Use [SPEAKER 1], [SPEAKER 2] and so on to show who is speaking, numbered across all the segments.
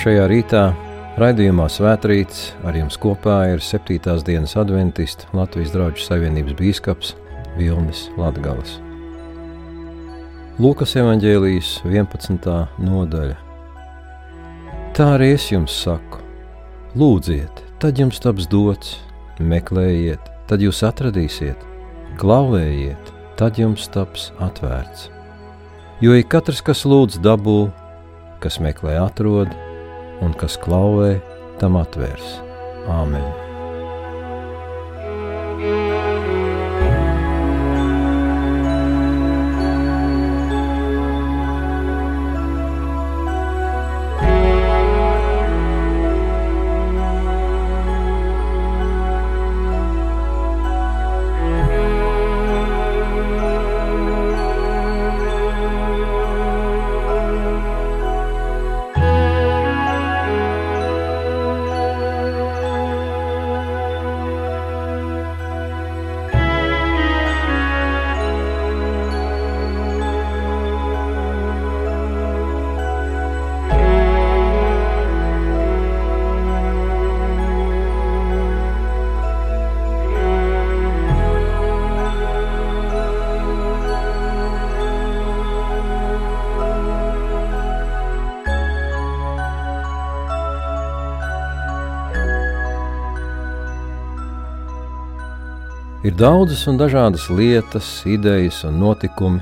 [SPEAKER 1] Šajā rītā raidījumā Svētrīts ar jums kopā ir 7. dienas adventists Latvijas draugu savienības bīskaps Vilnis Latgals. Lūkas evanģēlijas 11. nodaļa. Tā arī es jums saku: lūdziet, tad jums taps dots, meklējiet, tad jūs atradīsiet, klauvējiet, tad jums taps atvērts. Jo ik katrs, kas lūdz, dabū, kas meklē, atrod, un kas klauvē, tam atvērs. Āmen! Ir daudzas un dažādas lietas, idejas un notikumi,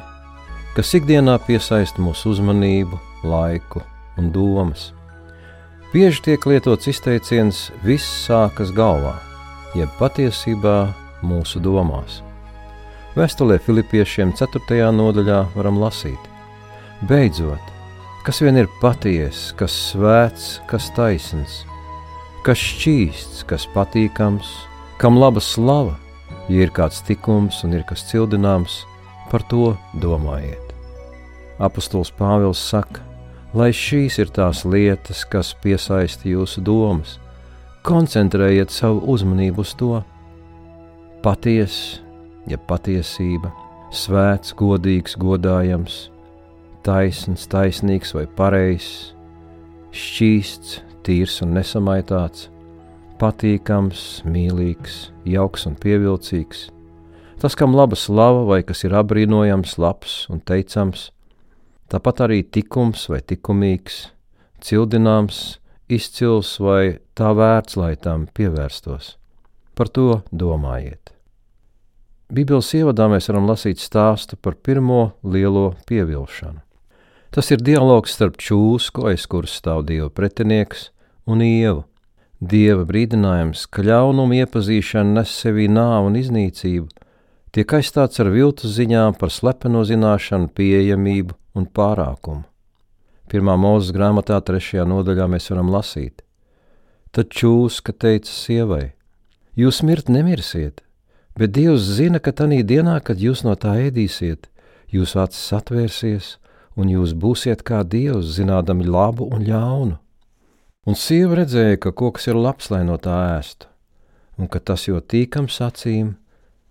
[SPEAKER 1] kas ikdienā piesaista mūsu uzmanību, laiku un domas. Bieži tiek lietots izteiciens: viss sākas galvā, jeb patiesībā mūsu domās. Vēstulē Filipiešiem 4. nodaļā varam lasīt: Beidzot, kas vien ir patiesa, kas svēts, kas taisns, kas šķīsts, kas patīkams, kam laba slava Ja ir kāds tikums un ir kas cildināms, par to domājiet. Apostols Pāvils saka, lai šīs ir tās lietas, kas piesaista jūsu domas, koncentrējiet savu uzmanību uz to. Patiesa, ja patiesība, svēts, godīgs, godājams, taisns, taisnīgs vai pareizs, šķīsts, tīrs un nesamaitāts patīkams, mīlīgs, jauks un pievilcīgs, tas, kam laba slava vai kas ir apbrīnojams, labs un teicams, tāpat arī tikums vai likumīgs, cildināms, izcils vai tā vērts, lai tam pievērstos. Par to domājiet. Bībeles ievadā mēs varam lasīt stāstu par pirmo lielo pievilšanu. Tas ir dialogs starp čūsku, aiz kuras stāv dieva pretinieks, un ievu, Dieva brīdinājums, ka ļaunuma iepazīšana nes sevī nāvu un iznīcību, tiek aizstāts ar viltus ziņām par slepeno zināšanu, pieejamību un pārākumu. Pirmā mūzes grāmatā, trešajā nodaļā mēs varam lasīt: Tad čūska teica sievai: Jūs mirt nemirsiet, bet Dievs zina, ka tajā dienā, kad jūs no tā ēdīsiet, jūsu acis atvērsies, un jūs būsiet kā Dievs, zinādami labu un ļaunu. Un sieva redzēja, ka koks ir labs, lai no tā ēstu, un ka tas jau tīkams acīm,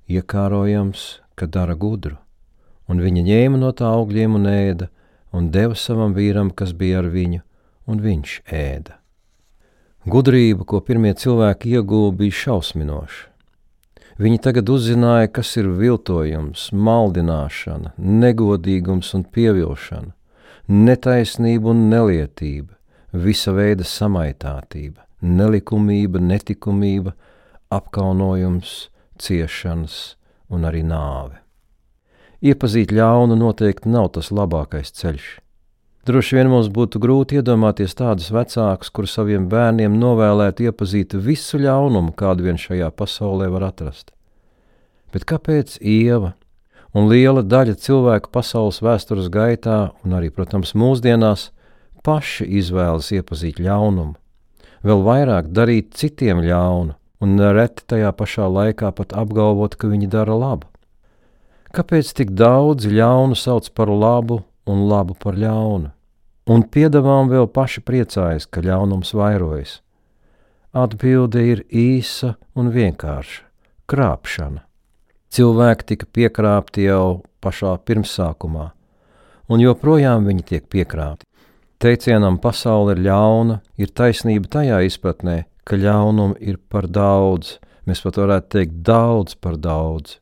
[SPEAKER 1] iekārojams, ka dara gudru. Un viņa ņēma no tā augļiem un ēda, un deva savam vīram, kas bija ar viņu, un viņš ēda. Gudrība, ko pirmie cilvēki ieguva, bija šausminoša. Viņi tagad uzzināja, kas ir viltojums, maldināšana, negodīgums un pievilšana, netaisnība un nelietība, visa veida samaitātība, nelikumība, netikumība, apkaunojums, ciešanas un arī nāve. Iepazīt ļaunu noteikti nav tas labākais ceļš. Droši vien mums būtu grūti iedomāties tādus vecākus, kur saviem bērniem novēlētu iepazīt visu ļaunumu, kādu vien šajā pasaulē var atrast. Bet kāpēc Ieva un liela daļa cilvēku pasaules vēstures gaitā, un arī, protams, mūsdienās, paši izvēlas iepazīt ļaunumu, vēl vairāk darīt citiem ļaunu, un nereti tajā pašā laikā pat apgalvot, ka viņi dara labu. Kāpēc tik daudz ļaunu sauc par labu un labu par ļaunu? Un piedāvām vēl paši priecājas, ka ļaunums vairojas. Atbilde ir īsa un vienkārša - krāpšana. Cilvēki tika piekrāpti jau pašā pirmsākumā, un joprojām viņi tiek piekrāpti. Teicienam pasaule ir ļauna, ir taisnība tajā izpratnē, ka ļaunuma ir par daudz, mēs pat varētu teikt daudz par daudz.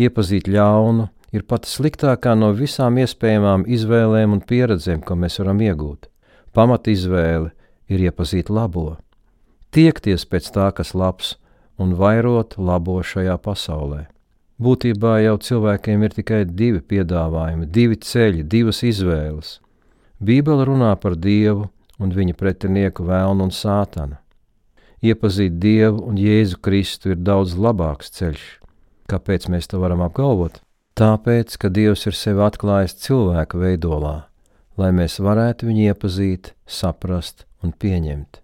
[SPEAKER 1] Iepazīt ļaunu ir pati sliktākā no visām iespējamām izvēlēm un pieredzēm, ko mēs varam iegūt. Pamat izvēle ir iepazīt labo, tiekties pēc tā, kas labs, un vairot labo šajā pasaulē. Būtībā jau cilvēkiem ir tikai divi piedāvājumi, divi ceļi, divas izvēles. Bībele runā par Dievu un viņa pretinieku vēlnu un sātanu. Iepazīt Dievu un Jēzu Kristu ir daudz labāks ceļš. Kāpēc mēs to varam apgalvot? Tāpēc, ka Dievs ir sevi atklājis cilvēka veidolā, lai mēs varētu viņu iepazīt, saprast un pieņemt.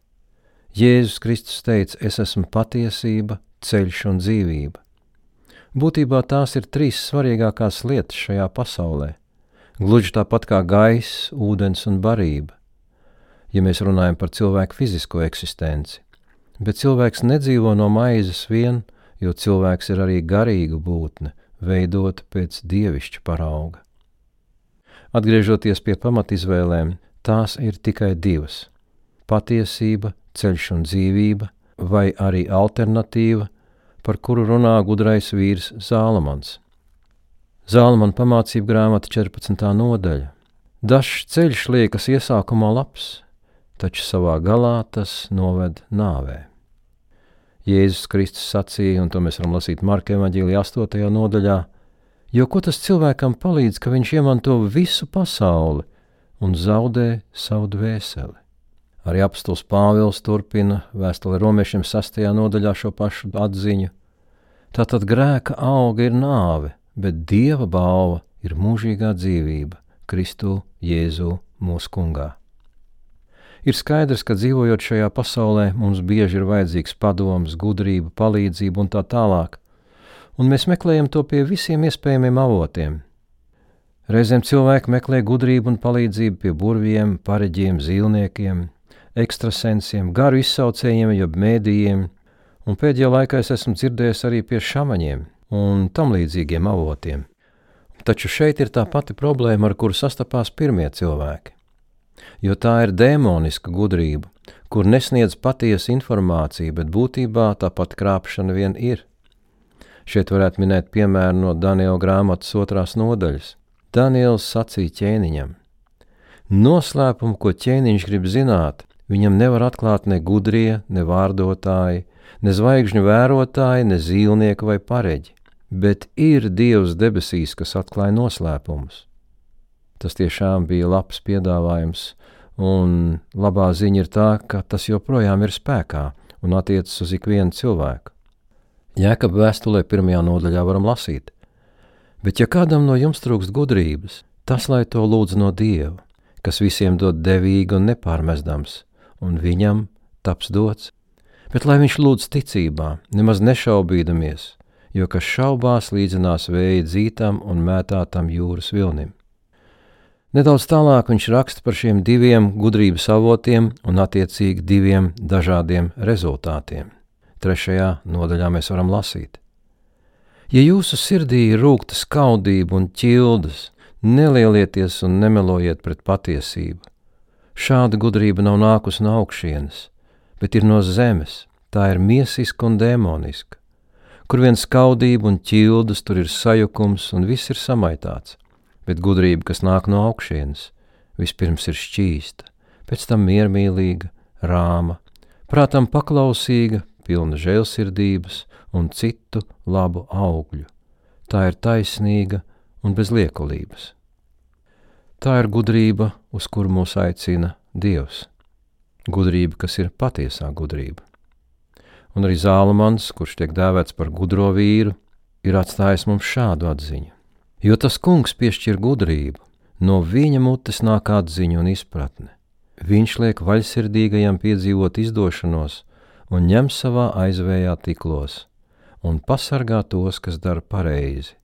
[SPEAKER 1] Jēzus Kristus teica: Es esmu patiesība, ceļš un dzīvība. Būtībā tās ir trīs svarīgākās lietas šajā pasaulē. Gluži tāpat kā gaiss, ūdens un barība, ja mēs runājam par cilvēku fizisko eksistenci. Bet cilvēks nedzīvo no maizes vien, jo cilvēks ir arī garīga būtne, veidota pēc dievišķa parauga. Atgriežoties pie pamatizvēlēm, tās ir tikai divas - patiesība, ceļš un dzīvība, vai arī alternatīva par kuru runā gudrais vīrs Zālamans. Zālamana pamācība grāmata 14. nodaļa. Dažs ceļš liekas iesākumā labs, taču savā galā tas noved nāvē. Jēzus Kristus sacīja, un to mēs varam lasīt Marka evaņģīlijā 8. nodaļā, jo ko tas cilvēkam palīdz, ka viņš iemanto visu pasauli un zaudē savu dvēseli? Arī apstults Pāvils turpina vēstuli romiešiem sastajā nodaļā šo pašu atziņu. Tātad grēka auga ir nāve, bet dieva balva ir mūžīgā dzīvība Kristu Jēzu mūsu kungā. Ir skaidrs, ka dzīvojot šajā pasaulē, mums bieži ir vajadzīgs padoms, gudrība, palīdzība un tā tālāk, un mēs meklējam to pie visiem iespējamiem avotiem. Reizēm cilvēki meklē gudrību un palīdzību pie burviem, pareģiem, zīlniekiem, ekstrasensiem, garu izsaucējiem, jeb mēdījiem, un pēdējā laikā es esmu dzirdējis arī pie šamaņiem un tam līdzīgiem avotiem. Taču šeit ir tā pati problēma, ar kuru sastapās pirmie cilvēki. Jo tā ir dēmoniska gudrība, kur nesniedz patiesu informāciju, bet būtībā tāpat krāpšana vien ir. Šeit varētu minēt piemēru no Daniela grāmatas otrās nodaļas. Daniels sacīja ķēniņam: Noslēpumu, ko ķēniņš grib zināt, Viņam nevar atklāt ne gudrie, ne vārdotāji, ne zvaigžņu vērotāji, ne zīlnieki vai pareģi, bet ir Dievs debesīs, kas atklāja noslēpumus. Tas tiešām bija labs piedāvājums, un labā ziņa ir tā, ka tas joprojām ir spēkā un attiecas uz ikvienu cilvēku. Jēkab vēstulē pirmajā nodaļā varam lasīt, bet ja kādam no jums trūkst gudrības, tas lai to lūdz no Dieva, kas visiem dod devīgi un nepārmestams, un viņam taps dots. Bet lai viņš lūdz ticībā, nemaz nešaubīdamies, jo kas šaubās līdzinās vēja dzītam un mētātam jūras vilnim. Nedaudz tālāk viņš raksta par šiem diviem gudrības avotiem un attiecīgi diviem dažādiem rezultātiem. Trešajā nodaļā mēs varam lasīt. Ja jūsu sirdī ir rūkta skaudība un ķildas, nelielieties un nemelojiet pret patiesību, Šāda gudrība nav nākusi no augšienes, bet ir no zemes, tā ir miesiska un dēmoniska. Kur vien skaudība un ķildas, tur ir sajukums un viss ir samaitāts, bet gudrība, kas nāk no augšienes, vispirms ir šķīsta, pēc tam miermīlīga, rāma, prātam paklausīga, pilna žēlsirdības un citu labu augļu. Tā ir taisnīga un bez liekulības. Tā ir gudrība, uz kuru mūs aicina Dievs. Gudrība, kas ir patiesā gudrība. Un arī Zālamans, kurš tiek dēvēts par gudro vīru, ir atstājis mums šādu atziņu. Jo tas kungs piešķir gudrību, no viņa mutes nāk atziņa un izpratne. Viņš liek vaļsirdīgajam piedzīvot izdošanos un ņem savā aizvējā tiklos, un pasargā tos, kas dara pareizi,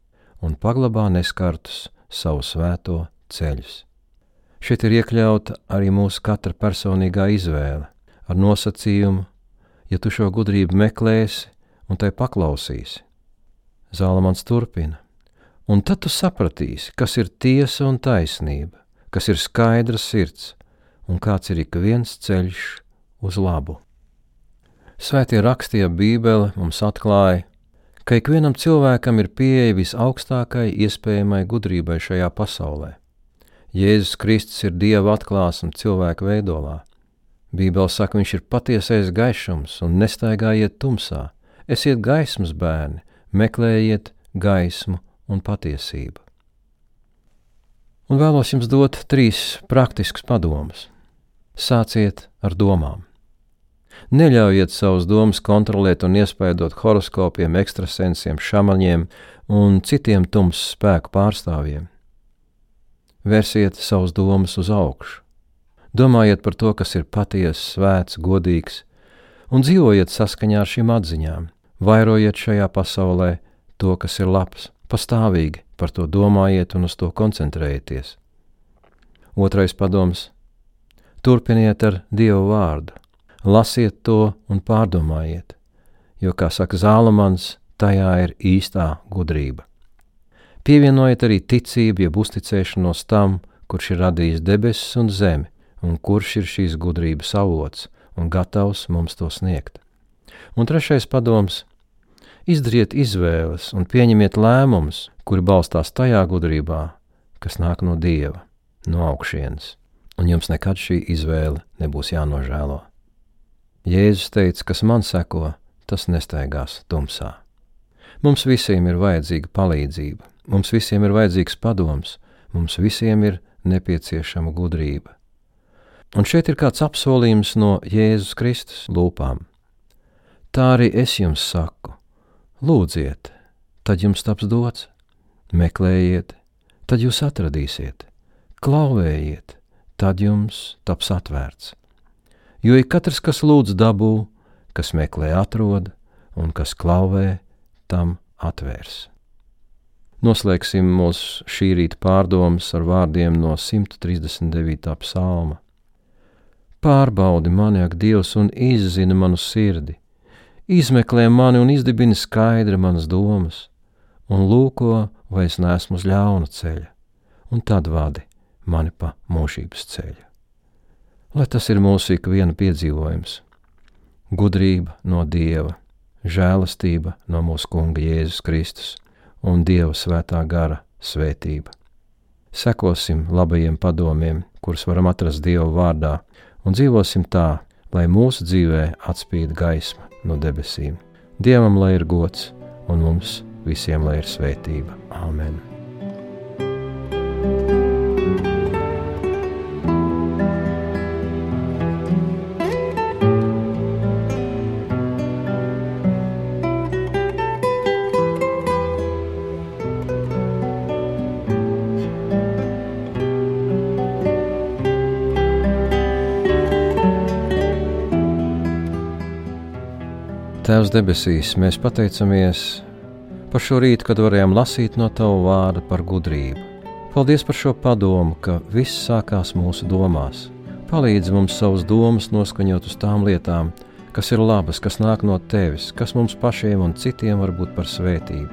[SPEAKER 1] un paglabā neskartus savu svēto ceļus. Šeit ir iekļauta arī mūsu katra personīgā izvēle, ar nosacījumu, ja tu šo gudrību meklēsi un tai paklausīsi. Zālamans turpina, un tad tu sapratīsi, kas ir tiesa un taisnība, kas ir skaidra sirds, un kāds ir ik viens ceļš uz labu. Svētie rakstīja Bībele mums atklāja, ka ikvienam cilvēkam ir pieeja visaugstākai iespējamai gudrībai šajā pasaulē. Jēzus Kristus ir Dieva atklāsme cilvēka veidolā. Bībele saka, viņš ir patiesais gaišums un nestaigājiet tumsā, esiet gaismas bērni, meklējiet gaismu un patiesību. Un vēlos jums dot trīs praktiskus padomus. Sāciet ar domām. Neļaujiet savus domas kontrolēt un iespaidot horoskopiem, ekstrasensiem, šamaņiem un citiem tumsas spēku pārstāvjiem. Vērsiet savus domas uz augšu. Domājiet par to, kas ir patiesa, svēts, godīgs, un dzīvojiet saskaņā ar šīm atziņām. Vairojiet šajā pasaulē to, kas ir labs, pastāvīgi par to domājiet un uz to koncentrējieties. Otrais padoms - turpiniet ar Dievu vārdu lasiet to un pārdomājiet, jo, kā saka Zālamans, tajā ir īstā gudrība. Pievienojiet arī ticību, jeb uzticēšanos tam, kurš ir radījis debesis un zemi, un kurš ir šīs gudrības avots un gatavs mums to sniegt. Un trešais padoms - izdariet izvēles un pieņemiet lēmumus, kuri balstās tajā gudrībā, kas nāk no Dieva, no augšienes, un jums nekad šī izvēle nebūs jānožēlo. Jēzus teica, kas man seko, tas nestaigās tumsā. Mums visiem ir vajadzīga palīdzība, mums visiem ir vajadzīgs padoms, mums visiem ir nepieciešama gudrība. Un šeit ir kāds apsolījums no Jēzus Kristus lūpām. Tā arī es jums saku: lūdziet, tad jums taps dots, meklējiet, tad jūs atradīsiet, klauvējiet, tad jums taps atvērts jo ik katrs, kas lūdz dabū, kas meklē atrod, un kas klauvē, tam atvērs. Noslēgsim mūsu šī rīta pārdomas ar vārdiem no 139. psalma. Pārbaudi mani, ak, Dievs, un izzini manu sirdi, izmeklē mani un izdibini skaidri manas domas, un lūko, vai es neesmu uz ļauna ceļa, un tad vadi mani pa mūžības ceļu lai tas ir mūsu ikviena piedzīvojums. Gudrība no Dieva, žēlastība no mūsu Kunga Jēzus Kristus un Dieva svētā gara svētība. Sekosim labajiem padomiem, kurus varam atrast Dieva vārdā, un dzīvosim tā, lai mūsu dzīvē atspīd gaisma no debesīm. Dievam lai ir gods, un mums visiem lai ir svētība. Āmen! Tēvs debesīs, mēs pateicamies par šo rītu, kad varējām lasīt no Tava vārda par gudrību. Paldies par šo padomu, ka viss sākās mūsu domās. Palīdzi mums savus domas noskaņot uz tām lietām, kas ir labas, kas nāk no Tevis, kas mums pašiem un citiem var būt par svētību.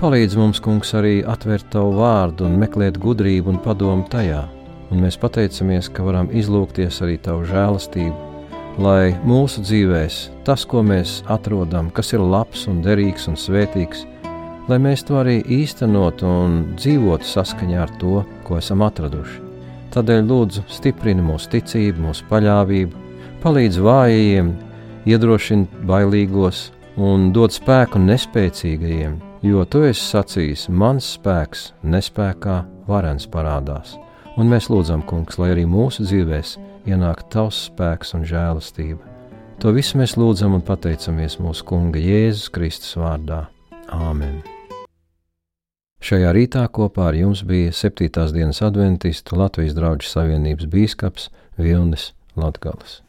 [SPEAKER 1] Palīdzi mums, Kungs, arī atvērt Tavu vārdu un meklēt gudrību un padomu tajā, un mēs pateicamies, ka varam izlūkties arī Tavu žēlastību lai mūsu dzīvēs tas, ko mēs atrodam, kas ir labs un derīgs un svētīgs, lai mēs to arī īstenotu un dzīvotu saskaņā ar to, ko esam atraduši. Tādēļ lūdzu stiprini mūsu ticību, mūsu paļāvību, palīdz vājajiem, iedrošina bailīgos un dod spēku nespēcīgajiem, jo tu esi sacījis, mans spēks nespējā varens parādās. Un mēs lūdzam, Kungs, lai arī mūsu dzīvēm ienāk tavs spēks un žēlastība. To visu mēs lūdzam un pateicamies mūsu Kunga Jēzus Kristus vārdā. Āmen! Šajā rītā kopā ar jums bija 7. dienas adventistu Latvijas draugu savienības bīskaps Vilnis Latgals.